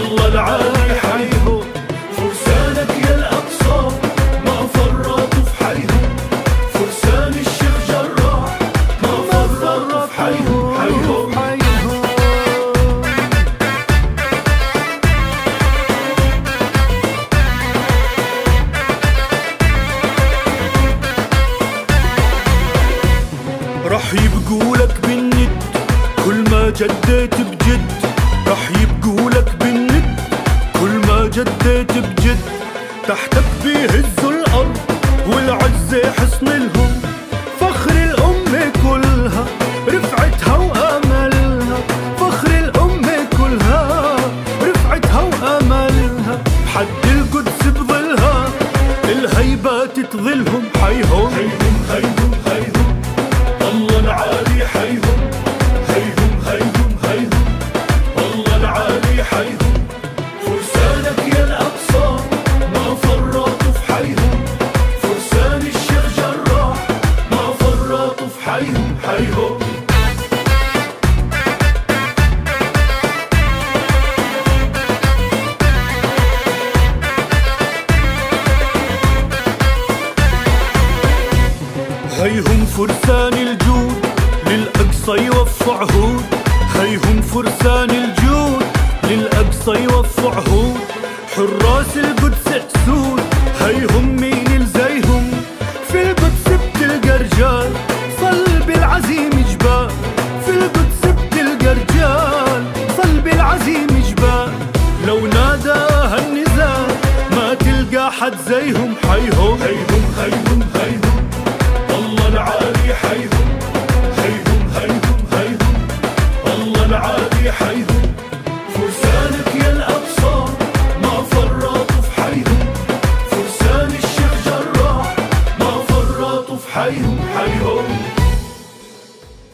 الله العالي حيهم فرسانك يا الأقصى ما فرطوا في حيهم فرسان الشيخ جراح ما فرطوا في حيهم حيهم راح يبقولك بالند كل ما جديت بجد راح يبقولك جديت بجد تحتك بيهزوا الأرض والعزة حصن لهم فخر الأمة كلها رفعتها وأملها. فخر الأمة كلها رفعتها وأملها. بحد القدس بظلها الهيبات تظلهم حيهم هيهم هيهم هيهم الله العالي حيهم هيهم فرسان الجود للأقصى يوفوا عهود هيهم فرسان الجود للأقصى يوفوا عهود حراس القدس أسود هيهم مين الزيهم. في القدس بتلقى رجال صلب العزيم جبال في القدس بتلقى رجال صلب العزيم جبال لو ناداها النزال ما تلقى حد زيهم. حيهم